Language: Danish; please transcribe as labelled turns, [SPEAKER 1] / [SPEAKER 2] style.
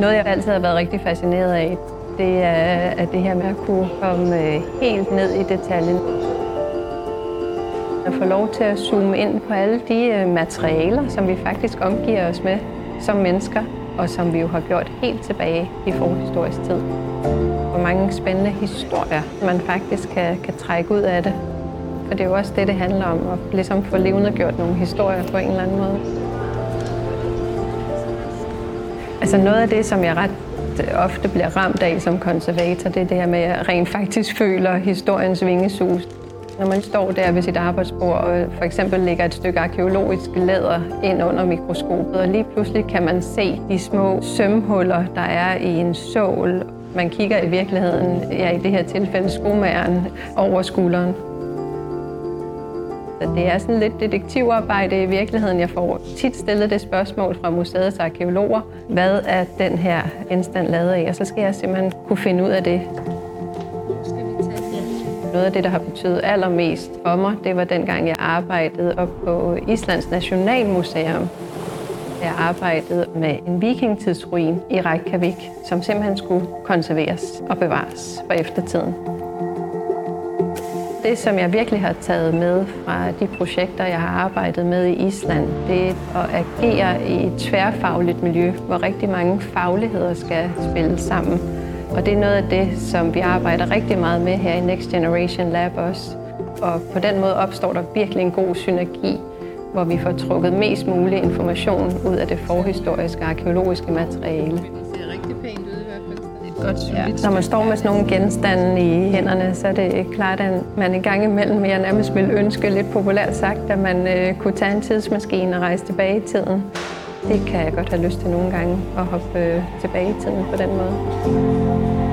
[SPEAKER 1] Noget, jeg altid har været rigtig fascineret af, det er at det her med at kunne komme øh, helt ned i detaljen. At få lov til at zoome ind på alle de øh, materialer, som vi faktisk omgiver os med som mennesker, og som vi jo har gjort helt tilbage i forhistorisk tid. Hvor mange spændende historier, man faktisk kan, kan trække ud af det. For det er jo også det, det handler om, at ligesom få levende gjort nogle historier på en eller anden måde. Altså noget af det, som jeg ret øh, ofte bliver ramt af som konservator, det er det her med, at jeg rent faktisk føler historiens vingesus. Når man står der ved sit arbejdsbord og for eksempel lægger et stykke arkeologisk læder ind under mikroskopet, og lige pludselig kan man se de små sømhuller, der er i en sål. Man kigger i virkeligheden, ja i det her tilfælde skomageren, over skulderen. Det er sådan lidt detektivarbejde i virkeligheden. Jeg får tit stillet det spørgsmål fra museets arkeologer. Hvad er den her genstand lavet af? Og så skal jeg simpelthen kunne finde ud af det. Noget af det, der har betydet allermest for mig, det var dengang, jeg arbejdede op på Islands Nationalmuseum. Jeg arbejdede med en vikingtidsruin i Reykjavik, som simpelthen skulle konserveres og bevares for eftertiden. Det, som jeg virkelig har taget med fra de projekter, jeg har arbejdet med i Island, det er at agere i et tværfagligt miljø, hvor rigtig mange fagligheder skal spille sammen. Og det er noget af det, som vi arbejder rigtig meget med her i Next Generation Lab også. Og på den måde opstår der virkelig en god synergi, hvor vi får trukket mest mulig information ud af det forhistoriske arkeologiske materiale
[SPEAKER 2] godt
[SPEAKER 1] ja. Når man står med sådan nogle genstande i hænderne, så er det klart, at man en gang imellem, jeg nærmest vil ønske lidt populært sagt, at man øh, kunne tage en tidsmaskine og rejse tilbage i tiden. Det kan jeg godt have lyst til nogle gange, at hoppe øh, tilbage i tiden på den måde.